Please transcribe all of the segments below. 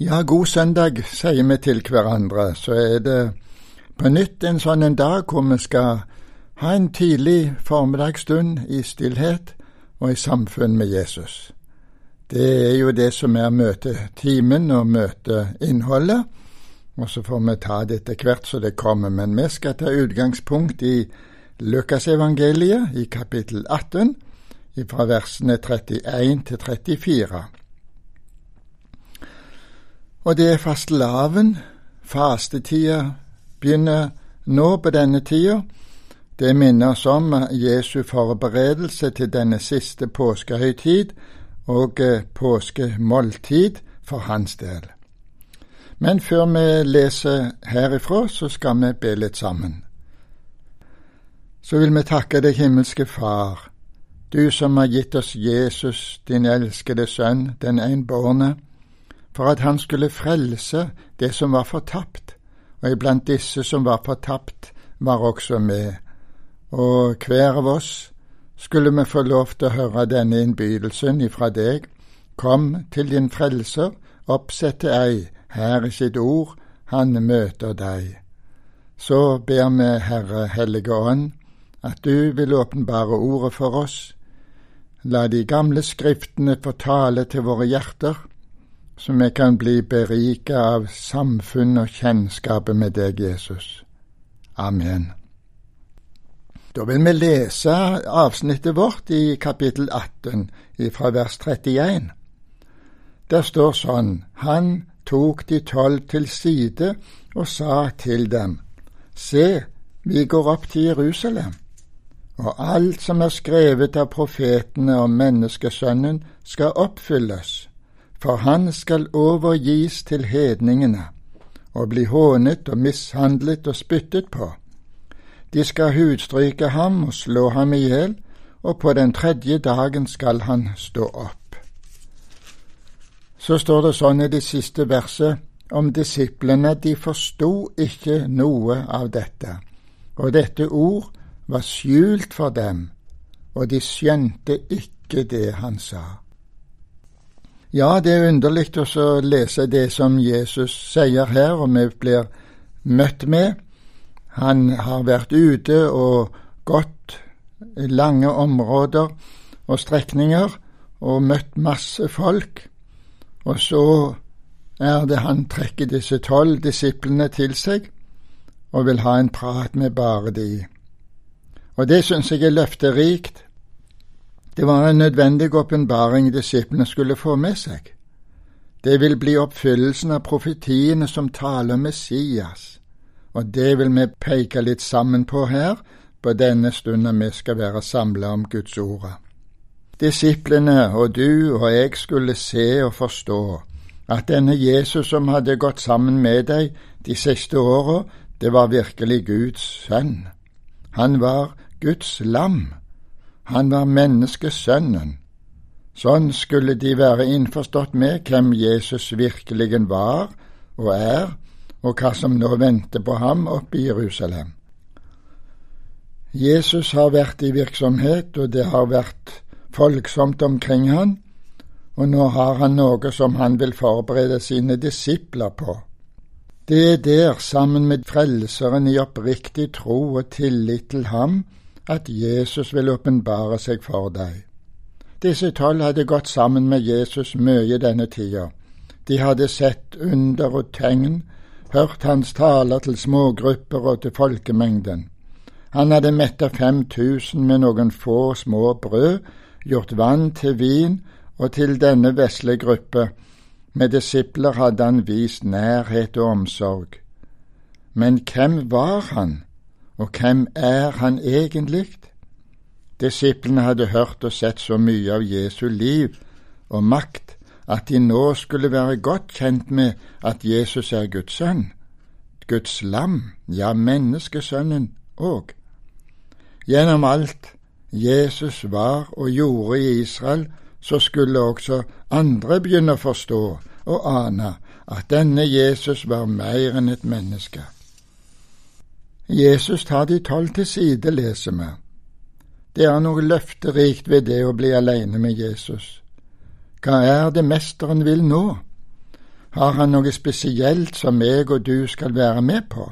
Ja, god søndag, sier vi til hverandre. Så er det på nytt en sånn en dag hvor vi skal ha en tidlig formiddagsstund i stillhet og i samfunn med Jesus. Det er jo det som er møtetimen og møteinnholdet, og så får vi ta det etter hvert så det kommer. Men vi skal ta utgangspunkt i Lukasevangeliet i kapittel 18, fra versene 31 til 34. Og det er fastelavn. Fastetida begynner nå på denne tida. Det minner oss om Jesu forberedelse til denne siste påskehøytid og eh, påskemåltid for hans del. Men før vi leser herifra, så skal vi be litt sammen. Så vil vi takke deg, himmelske Far, du som har gitt oss Jesus, din elskede Sønn, den enbårne, for at han skulle frelse det som var fortapt, og iblant disse som var fortapt, var også med. Og hver av oss skulle vi få lov til å høre denne innbydelsen ifra deg. Kom til din frelser, oppsette ei, her i sitt ord, han møter deg. Så ber vi, Herre Hellige Ånd, at du vil åpenbare ordet for oss. La de gamle skriftene få tale til våre hjerter, så vi kan bli beriket av samfunn og kjennskapet med deg, Jesus. Amen. Da vil vi lese avsnittet vårt i kapittel 18 fra vers 31. Der står sånn Han tok de tolv til side og sa til dem, Se, vi går opp til Jerusalem, og alt som er skrevet av profetene om menneskesønnen, skal oppfylles for han skal overgis til hedningene og bli hånet og mishandlet og spyttet på. De skal hudstryke ham og slå ham i hjel, og på den tredje dagen skal han stå opp. Så står det sånn i det siste verset om disiplene, de forsto ikke noe av dette, og dette ord var skjult for dem, og de skjønte ikke det han sa. Ja, det er underlig å lese det som Jesus sier her, og vi blir møtt med. Han har vært ute og gått lange områder og strekninger og møtt masse folk, og så er det han trekker disse tolv disiplene til seg og vil ha en prat med bare de. Og det syns jeg er løfterikt, det var en nødvendig åpenbaring disiplene skulle få med seg. Det vil bli oppfyllelsen av profetiene som taler Messias, og det vil vi peke litt sammen på her, på denne stunden vi skal være samla om Guds ord. Disiplene og du og jeg skulle se og forstå at denne Jesus som hadde gått sammen med deg de siste åra, det var virkelig Guds sønn. Han var Guds lam han var menneskesønnen. Sånn skulle de være innforstått med hvem Jesus virkelig var og er, og hva som nå venter på ham oppe i Jerusalem. Jesus har vært i virksomhet, og det har vært folksomt omkring han, og nå har han noe som han vil forberede sine disipler på. Det er der, sammen med Frelseren i oppriktig tro og tillit til ham, at Jesus vil åpenbare seg for deg. Disse tolv hadde gått sammen med Jesus mye denne tida. De hadde sett under og tegn, hørt hans taler til smågrupper og til folkemengden. Han hadde metta fem tusen med noen få små brød, gjort vann til vin, og til denne vesle gruppe med disipler hadde han vist nærhet og omsorg. Men hvem var han? Og hvem er han egentlig? Disiplene hadde hørt og sett så mye av Jesu liv og makt at de nå skulle være godt kjent med at Jesus er Guds sønn, Guds lam, ja, menneskesønnen òg. Gjennom alt Jesus var og gjorde i Israel, så skulle også andre begynne å forstå og ane at denne Jesus var mer enn et menneske. Jesus tar de tolv til side, leser vi. Det er noe løfterikt ved det å bli alene med Jesus. Hva er det Mesteren vil nå? Har han noe spesielt som meg og du skal være med på?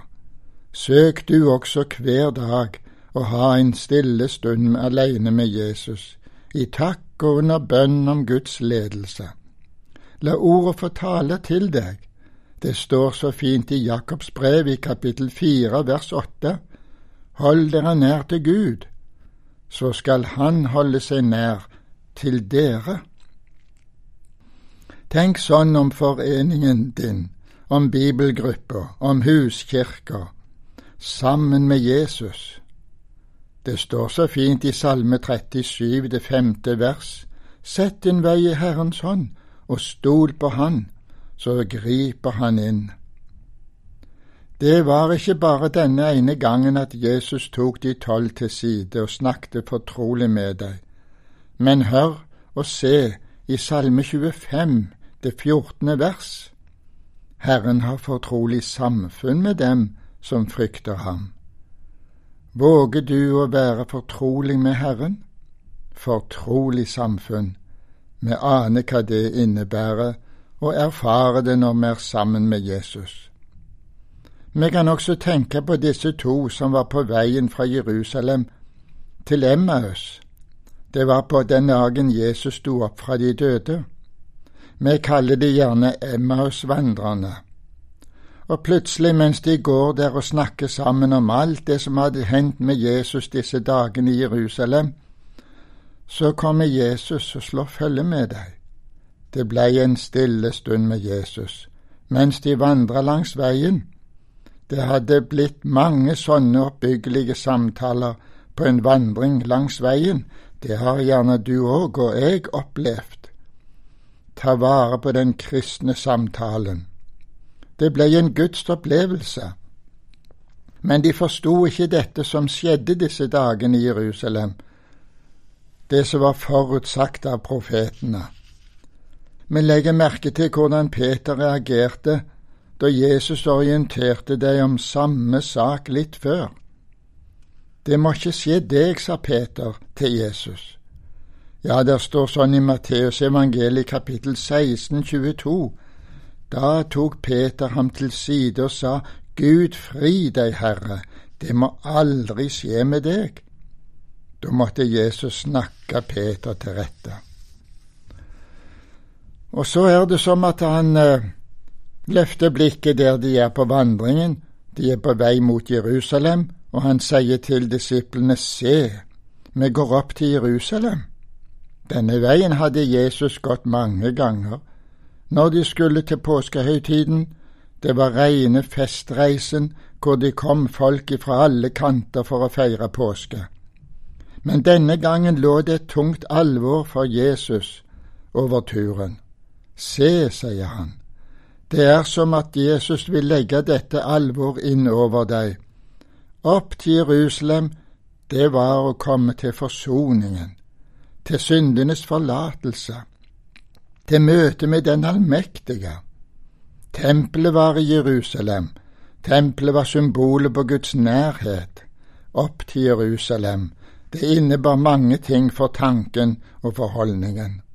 Søk du også hver dag å ha en stille stund alene med Jesus, i takk og under bønn om Guds ledelse. La ordet få tale til deg. Det står så fint i Jakobs brev i kapittel fire vers åtte. Hold dere nær til Gud, så skal Han holde seg nær til dere. Tenk sånn om foreningen din, om bibelgrupper, om huskirker, sammen med Jesus. Det står så fint i Salme 37, det femte vers. Sett din vei i Herrens hånd, og stol på Han, så griper Han inn. Det var ikke bare denne ene gangen at Jesus tok de tolv til side og snakket fortrolig med deg, men hør og se i Salme 25, det fjortende vers. Herren har fortrolig samfunn med dem som frykter ham. Våger du å være fortrolig med Herren? Fortrolig samfunn. Vi aner hva det innebærer, og erfare det når vi er sammen med Jesus. Vi kan også tenke på disse to som var på veien fra Jerusalem til Emmaus. Det var på den dagen Jesus sto opp fra de døde. Vi kaller de gjerne Emmaus-vandrerne. Og plutselig, mens de går der og snakker sammen om alt det som hadde hendt med Jesus disse dagene i Jerusalem, så kommer Jesus og slår følge med deg. Det blei en stille stund med Jesus mens de vandra langs veien. Det hadde blitt mange sånne oppbyggelige samtaler på en vandring langs veien. Det har gjerne du òg og jeg opplevd. Ta vare på den kristne samtalen. Det blei en gudstopplevelse. Men de forsto ikke dette som skjedde disse dagene i Jerusalem, det som var forutsagt av profetene. Vi legger merke til hvordan Peter reagerte da Jesus orienterte deg om samme sak litt før. Det må ikke skje deg, sa Peter til Jesus. Ja, der står sånn i Matteus evangeliet kapittel 16, 22. Da tok Peter ham til side og sa, Gud fri deg, Herre, det må aldri skje med deg. Da måtte Jesus snakke Peter til rette. Og så er det som at han eh, løfter blikket der de er på vandringen. De er på vei mot Jerusalem, og han sier til disiplene, Se, vi går opp til Jerusalem. Denne veien hadde Jesus gått mange ganger. Når de skulle til påskehøytiden, det var reine festreisen hvor de kom folk fra alle kanter for å feire påske. Men denne gangen lå det et tungt alvor for Jesus over turen. Se, sier han, det er som at Jesus vil legge dette alvor inn over deg. Opp til Jerusalem, det var å komme til forsoningen, til syndenes forlatelse, til møte med den allmektige. Tempelet var i Jerusalem, tempelet var symbolet på Guds nærhet. Opp til Jerusalem, det innebar mange ting for tanken og for holdningen.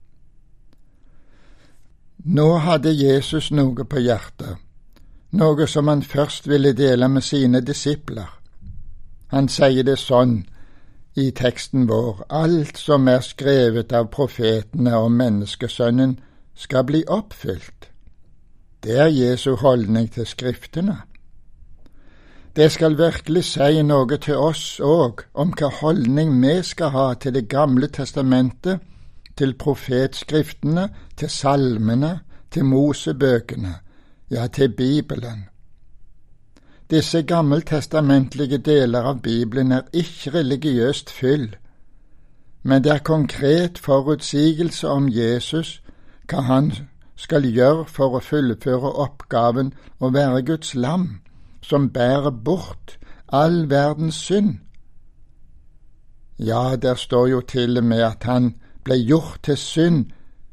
Nå hadde Jesus noe på hjertet, noe som han først ville dele med sine disipler. Han sier det sånn i teksten vår, alt som er skrevet av profetene om menneskesønnen, skal bli oppfylt. Det er Jesu holdning til Skriftene. Det skal virkelig si noe til oss òg om hva holdning vi skal ha til Det gamle testamentet, til profetskriftene, til salmene, til Mosebøkene, ja, til Bibelen. Disse gammeltestamentlige deler av Bibelen er ikke religiøst fyll, men det er konkret forutsigelse om Jesus, hva han skal gjøre for å fullføre oppgaven å være Guds lam som bærer bort all verdens synd. Ja, der står jo til og med at han ble gjort til synd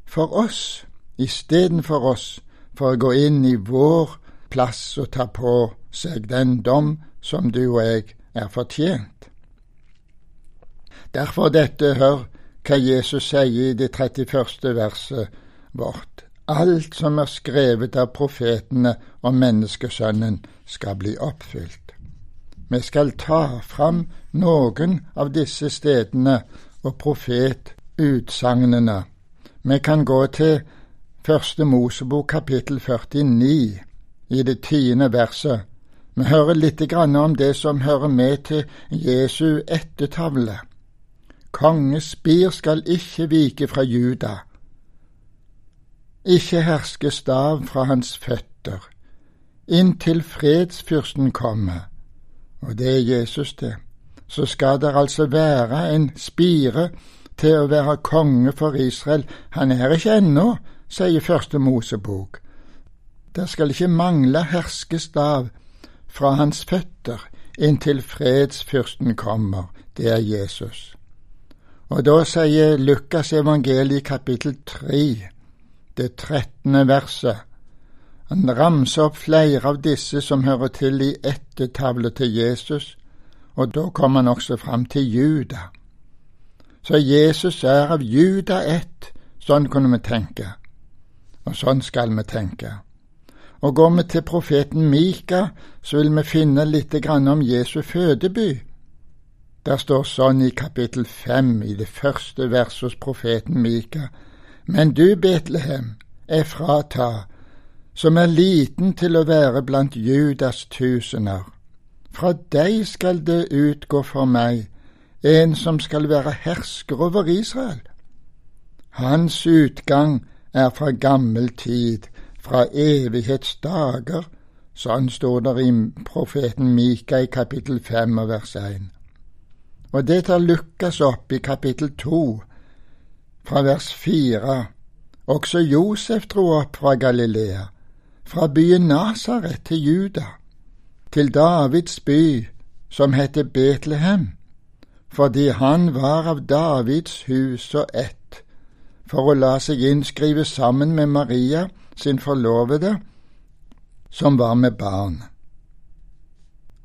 for oss, istedenfor oss, for å gå inn i vår plass og ta på seg den dom som du og jeg er fortjent. Derfor dette, hør hva Jesus sier i det 31. verset vårt. alt som er skrevet av profetene om menneskesønnen, skal bli oppfylt. Vi skal ta fram noen av disse stedene og profetutsagnene. Vi kan gå til Første Mosebok kapittel 49 i det tiende verset. Vi hører litt om det som hører med til Jesu ettertavle. Konges spir skal ikke vike fra Juda, ikke herske stav fra hans føtter, inntil fredsfyrsten kommer, og det er Jesus, det. Så skal det altså være en spire til å være konge for Israel. Han er ikke ennå, sier Første Mosebok. Det skal ikke mangle herskestav fra hans føtter inntil fredsfyrsten kommer. Det er Jesus. Og da sier Lukas evangeliet kapittel tre, det trettende verset. Han ramser opp flere av disse som hører til i ettertavlet til Jesus, og da kommer han også fram til Juda. Så Jesus er av Juda ett, sånn kunne vi tenke, og sånn skal vi tenke. Og går vi til profeten Mika, så vil vi finne litt om Jesu fødeby. Der står sånn i kapittel fem i det første verset hos profeten Mika. Men du, Betlehem, er frata, som er liten til å være blant Judas tusener. Fra deg skal det utgå for meg en som skal være hersker over Israel. Hans utgang er fra gammel tid, fra evighetsdager, sånn står det i profeten Mika i kapittel fem og vers én. Og det tar Lukas opp i kapittel to, fra vers fire. Også Josef dro opp fra Galilea, fra byen Nasaret til Juda, til Davids by, som heter Betlehem, fordi han var av Davids hus og ett, for å la seg innskrive sammen med Maria, sin forlovede, som var med barn.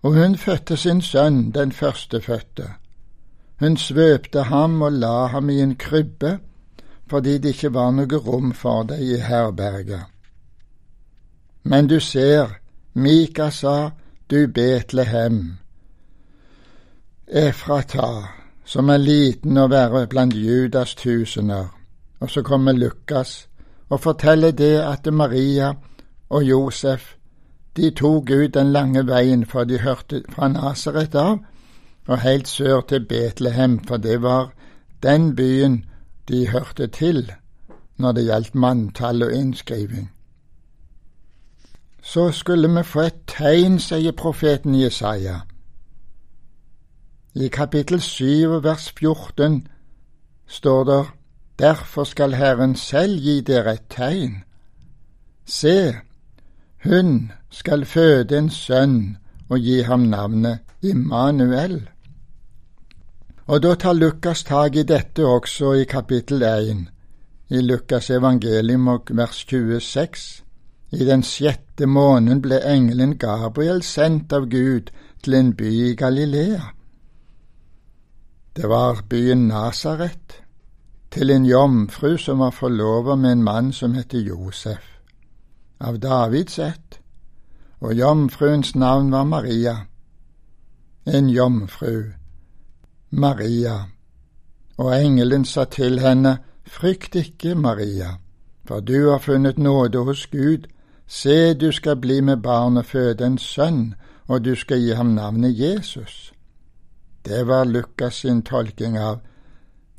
Og hun fødte sin sønn, den førstefødte. Hun svøpte ham og la ham i en krybbe, fordi det ikke var noe rom for deg i herberget. Men du ser, Mika sa, du Betlehem, Efrata, som er liten å være blant Judas tusener. Og så kommer Lukas og forteller det at Maria og Josef de tok ut den lange veien, for de hørte fra Nasaret av og helt sør til Betlehem, for det var den byen de hørte til når det gjaldt manntall og innskriving. Så skulle vi få et tegn, sier profeten Jesaja. I kapittel 7 vers 14 står det Derfor skal Herren selv gi dere et tegn. Se, hun skal føde en sønn og gi ham navnet Immanuel. Og da tar Lukas tak i dette også i kapittel 1, i Lukas evangelium og vers 26. I den sjette måneden ble engelen Gabriel sendt av Gud til en by i Galilea. Det var byen Nasaret til en jomfru som var forlovet med en mann som het Josef, av Davids ett, og jomfruens navn var Maria, en jomfru, Maria, og engelen sa til henne, Frykt ikke, Maria, for du har funnet nåde hos Gud, se, du skal bli med barn og føde en sønn, og du skal gi ham navnet Jesus. Det var Lukas sin tolking av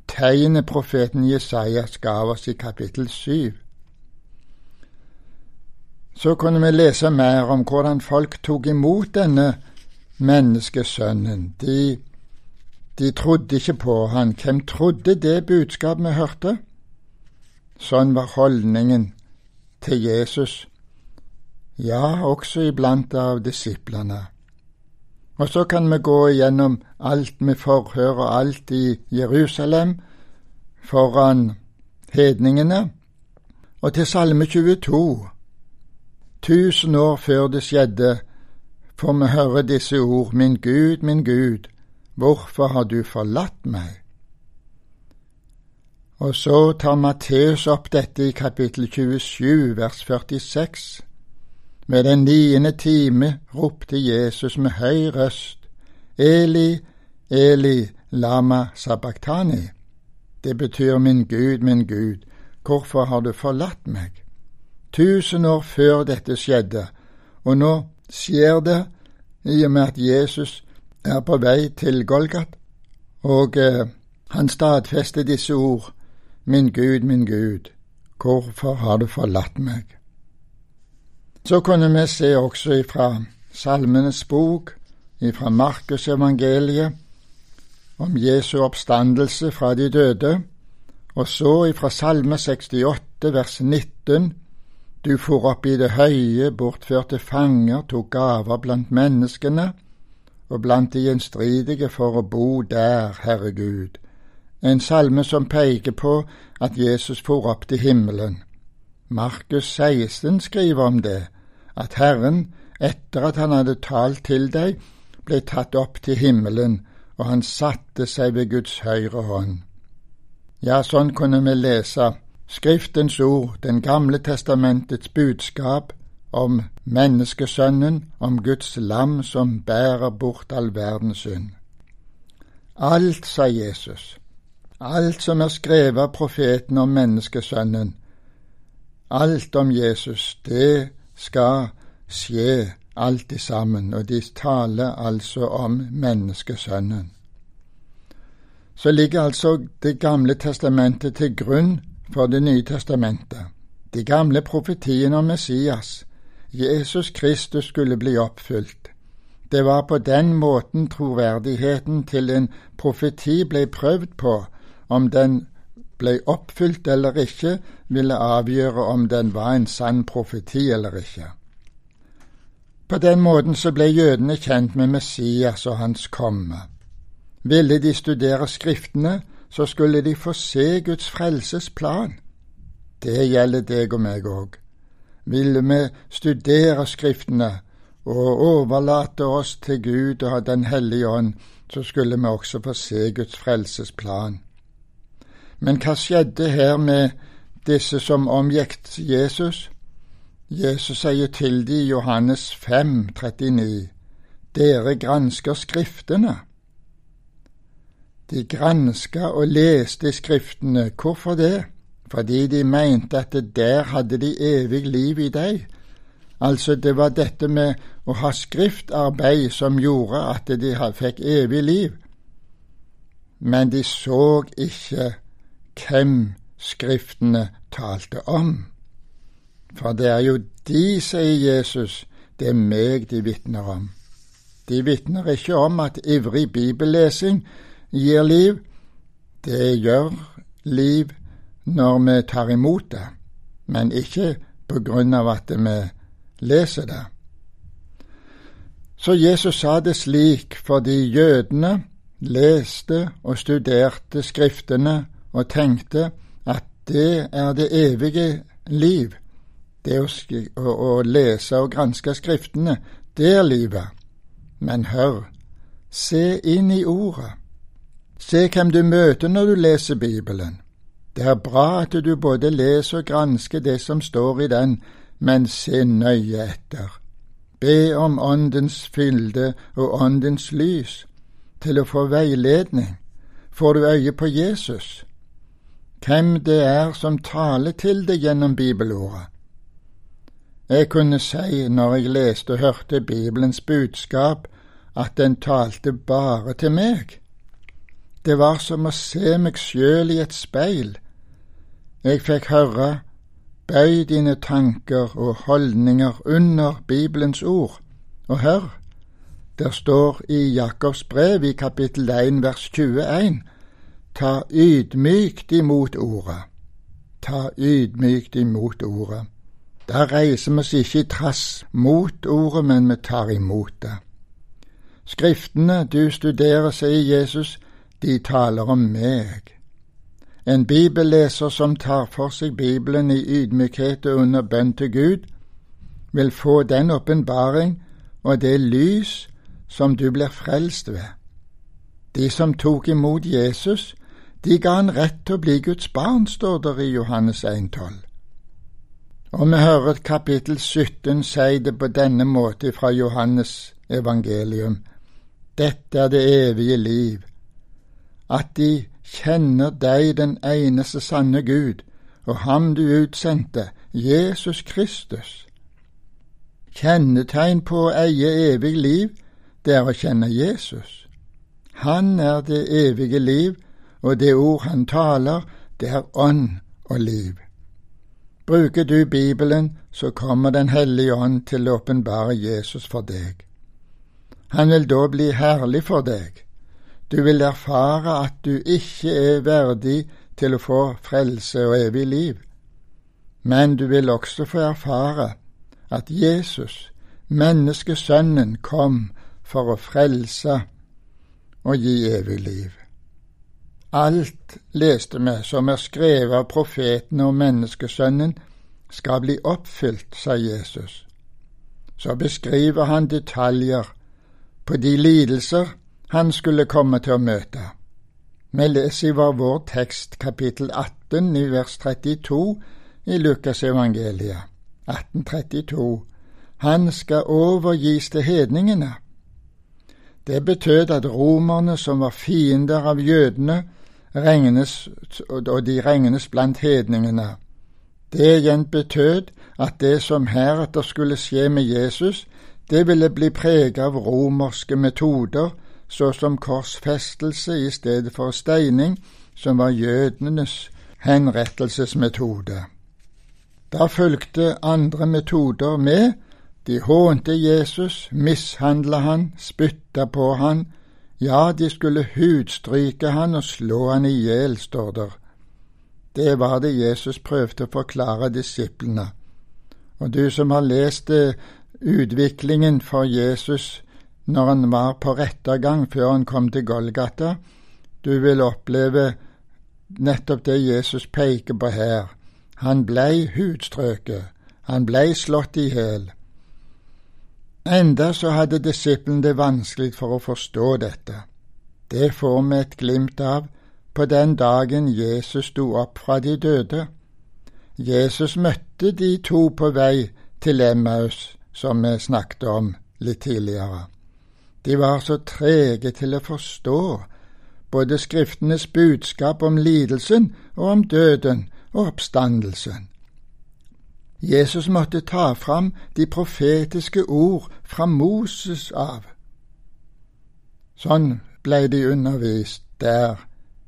tegnet profeten Jesajas ga oss i kapittel syv. Så kunne vi lese mer om hvordan folk tok imot denne menneskesønnen. De, de trodde ikke på han. Hvem trodde det budskapet vi hørte? Sånn var holdningen til Jesus, ja, også iblant av disiplene. Og så kan vi gå igjennom alt med forhør og alt i Jerusalem foran hedningene, og til Salme 22. Tusen år før det skjedde, får vi høre disse ord, Min Gud, min Gud, hvorfor har du forlatt meg? Og så tar Matteus opp dette i kapittel 27, vers 46. Med den niende time ropte Jesus med høy røst, Eli, Eli, lama sabachthani. Det betyr Min Gud, min Gud, hvorfor har du forlatt meg? Tusen år før dette skjedde, og nå skjer det i og med at Jesus er på vei til Golgat, og eh, han stadfester disse ord, Min Gud, min Gud, hvorfor har du forlatt meg? Så kunne vi se også ifra Salmenes bok, ifra Markusevangeliet, om Jesu oppstandelse fra de døde, og så ifra Salme 68, vers 19, du for opp i det høye, bortførte fanger, tok gaver blant menneskene, og blant de gjenstridige for å bo der, Herre Gud. En salme som peker på at Jesus for opp til himmelen. Markus 16 skriver om det, at Herren, etter at han hadde talt til deg, ble tatt opp til himmelen, og han satte seg ved Guds høyre hånd. Ja, sånn kunne vi lese Skriftens ord, Den gamle testamentets budskap om menneskesønnen, om Guds lam som bærer bort all verdens synd. Alt, sa Jesus, alt som er skrevet av profeten om menneskesønnen, alt om Jesus, det skal skje alt sammen, og de taler altså om menneskesønnen. Så ligger altså Det gamle testamentet til grunn for Det nye testamentet. De gamle profetiene om Messias, Jesus Kristus, skulle bli oppfylt. Det var på den måten troverdigheten til en profeti ble prøvd på, om den ble oppfylt eller ikke, ville avgjøre om den var en sann profeti eller ikke. På den måten så ble jødene kjent med Messias og hans komme. Ville de studere Skriftene, så skulle de få se Guds frelsesplan. Det gjelder deg og meg òg. Ville vi studere Skriftene og overlate oss til Gud og Den hellige ånd, så skulle vi også få se Guds frelsesplan. Men hva skjedde her med disse som omgikk Jesus? Jesus sier til de i Johannes 5, 39, Dere gransker Skriftene. De granska og leste Skriftene. Hvorfor det? Fordi de mente at der hadde de evig liv i deg. Altså, det var dette med å ha skriftarbeid som gjorde at de fikk evig liv. Men de så ikke hvem Skriftene talte om. For det er jo de, sier Jesus, det er meg de vitner om. De vitner ikke om at ivrig bibellesing gir liv. Det gjør liv når vi tar imot det, men ikke på grunn av at vi leser det. Så Jesus sa det slik fordi jødene leste og studerte Skriftene og tenkte at det er det evige liv. Det å, å, å lese og granske Skriftene, det er livet. Men hør, se inn i Ordet. Se hvem du møter når du leser Bibelen. Det er bra at du både leser og gransker det som står i den, men se nøye etter. Be om Åndens fylde og Åndens lys til å få veiledning. Får du øye på Jesus, hvem det er som taler til deg gjennom bibelordet? Jeg kunne si når jeg leste og hørte Bibelens budskap, at den talte bare til meg. Det var som å se meg sjøl i et speil. Jeg fikk høre Bøy dine tanker og holdninger under Bibelens ord. Og hør, der står i Jakobs brev i kapittel 1 vers 21 Ta ydmykt imot ordet. Ta ydmykt imot ordet. Da reiser vi oss ikke i trass mot ordet, men vi tar imot det. Skriftene du studerer, sier Jesus, de taler om meg. En bibelleser som tar for seg Bibelen i ydmykhet og under bønn til Gud, vil få den åpenbaring og det lys som du blir frelst ved. De som tok imot Jesus, De ga han rett til å bli Guds barn, står det i Johannes 1,12. Og vi hører kapittel 17 si det på denne måte fra Johannes evangelium. Dette er det evige liv, at de kjenner deg, den eneste sanne Gud, og ham du utsendte, Jesus Kristus. Kjennetegn på å eie evig liv, det er å kjenne Jesus. Han er det evige liv, og det ord han taler, det er ånd og liv. Bruker du Bibelen, så kommer Den hellige ånd til å åpenbare Jesus for deg. Han vil da bli herlig for deg. Du vil erfare at du ikke er verdig til å få frelse og evig liv, men du vil også få erfare at Jesus, menneskesønnen, kom for å frelse og gi evig liv. Alt, leste vi, som er skrevet av profetene og menneskesønnen, skal bli oppfylt, sa Jesus. Så beskriver han detaljer på de lidelser han skulle komme til å møte. Vi leser i vår tekst kapittel 18 i vers 32 i Lukas evangeliet. 1832. Han skal overgis til hedningene. Det betød at romerne, som var fiender av jødene, regnes, og de regnes blant hedningene. Det igjen betød at det som heretter skulle skje med Jesus, det ville bli preget av romerske metoder, såsom korsfestelse i stedet for steining, som var jødenes henrettelsesmetode. Da fulgte andre metoder med. De hånte Jesus, mishandla han, spytta på han. Ja, de skulle hudstryke han og slå han i hjel, står der. Det var det Jesus prøvde å forklare disiplene. Og du som har lest eh, utviklingen for Jesus når han var på rettergang før han kom til Golgata, du vil oppleve nettopp det Jesus peker på her. Han blei hudstrøket, han blei slått i hjel. Enda så hadde disiplene det vanskelig for å forstå dette. Det får vi et glimt av på den dagen Jesus sto opp fra de døde. Jesus møtte de to på vei til Emmaus, som vi snakket om litt tidligere. De var så trege til å forstå både Skriftenes budskap om lidelsen og om døden og oppstandelsen. Jesus måtte ta fram de profetiske ord fra Moses av. Sånn blei de undervist der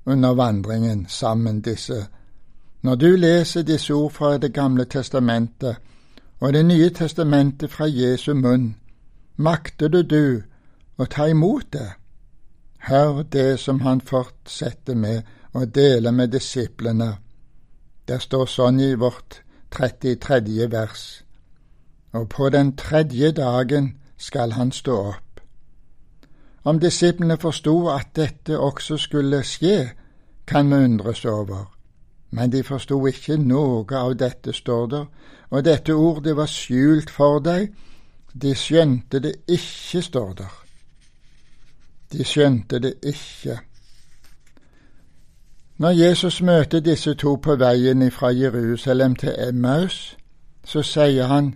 under vandringen sammen, disse. Når du leser disse ord fra Det gamle testamentet og Det nye testamentet fra Jesu munn, makter du du å ta imot det? Hør det som han fortsetter med å dele med disiplene det står sånn i vårt 33. vers. Og på den tredje dagen skal han stå opp. Om disiplene forsto at dette også skulle skje, kan vi undres over. Men de forsto ikke noe av dette, står der, og dette ordet var skjult for deg. De skjønte det ikke, står der. De skjønte det ikke. Når Jesus møter disse to på veien fra Jerusalem til Emmaus, så sier han,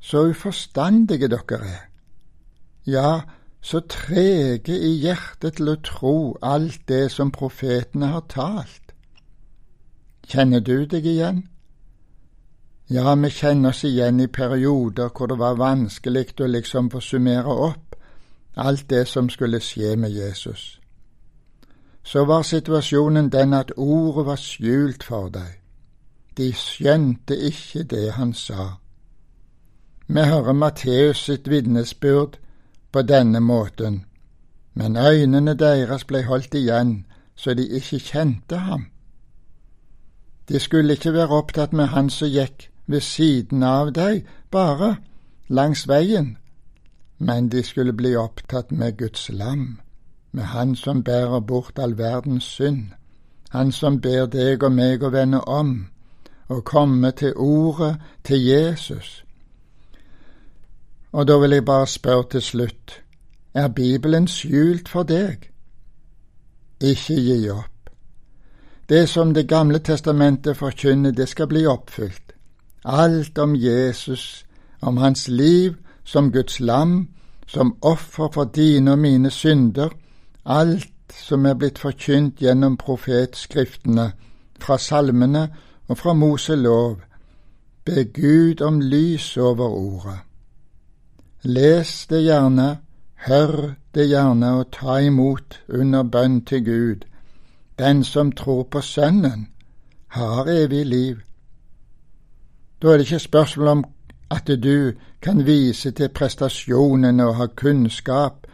så uforstandige dere er. Ja, så trege i hjertet til å tro alt det som profetene har talt. Kjenner du deg igjen? Ja, vi kjenner oss igjen i perioder hvor det var vanskelig å liksom få summere opp alt det som skulle skje med Jesus så var situasjonen den at ordet var skjult for deg. De skjønte ikke det han sa. Vi hører Matteus sitt vitnesbyrd på denne måten, men øynene deres ble holdt igjen så de ikke kjente ham. De skulle ikke være opptatt med han som gikk ved siden av deg, bare langs veien, men de skulle bli opptatt med Guds lam med Han som bærer bort all verdens synd, Han som ber deg og meg å vende om og komme til ordet til Jesus. Og da vil jeg bare spørre til slutt, er Bibelen skjult for deg? Ikke gi opp. Det som Det gamle testamentet forkynner, det skal bli oppfylt. Alt om Jesus, om hans liv som Guds lam, som offer for dine og mine synder, alt som er blitt forkynt gjennom profetskriftene, fra salmene og fra Moselov, be Gud om lys over ordet. Les det gjerne, hør det gjerne og ta imot under bønn til Gud. Den som tror på Sønnen, har evig liv. Da er det ikke spørsmål om at du kan vise til prestasjonene og ha kunnskap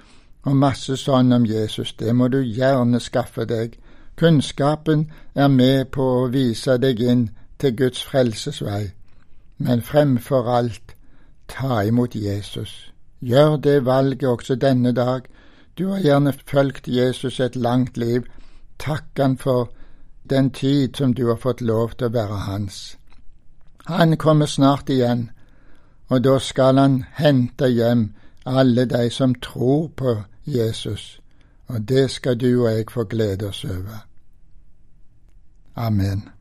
og masse sånn om Jesus. Det må du gjerne skaffe deg. Kunnskapen er med på å vise deg inn til Guds frelsesvei. Men fremfor alt, ta imot Jesus. Gjør det valget også denne dag. Du har gjerne fulgt Jesus et langt liv. Takk han for den tid som du har fått lov til å være hans. Han kommer snart igjen, og da skal han hente hjem alle de som tror på Jesus, og det skal du og jeg få glede oss over. Amen.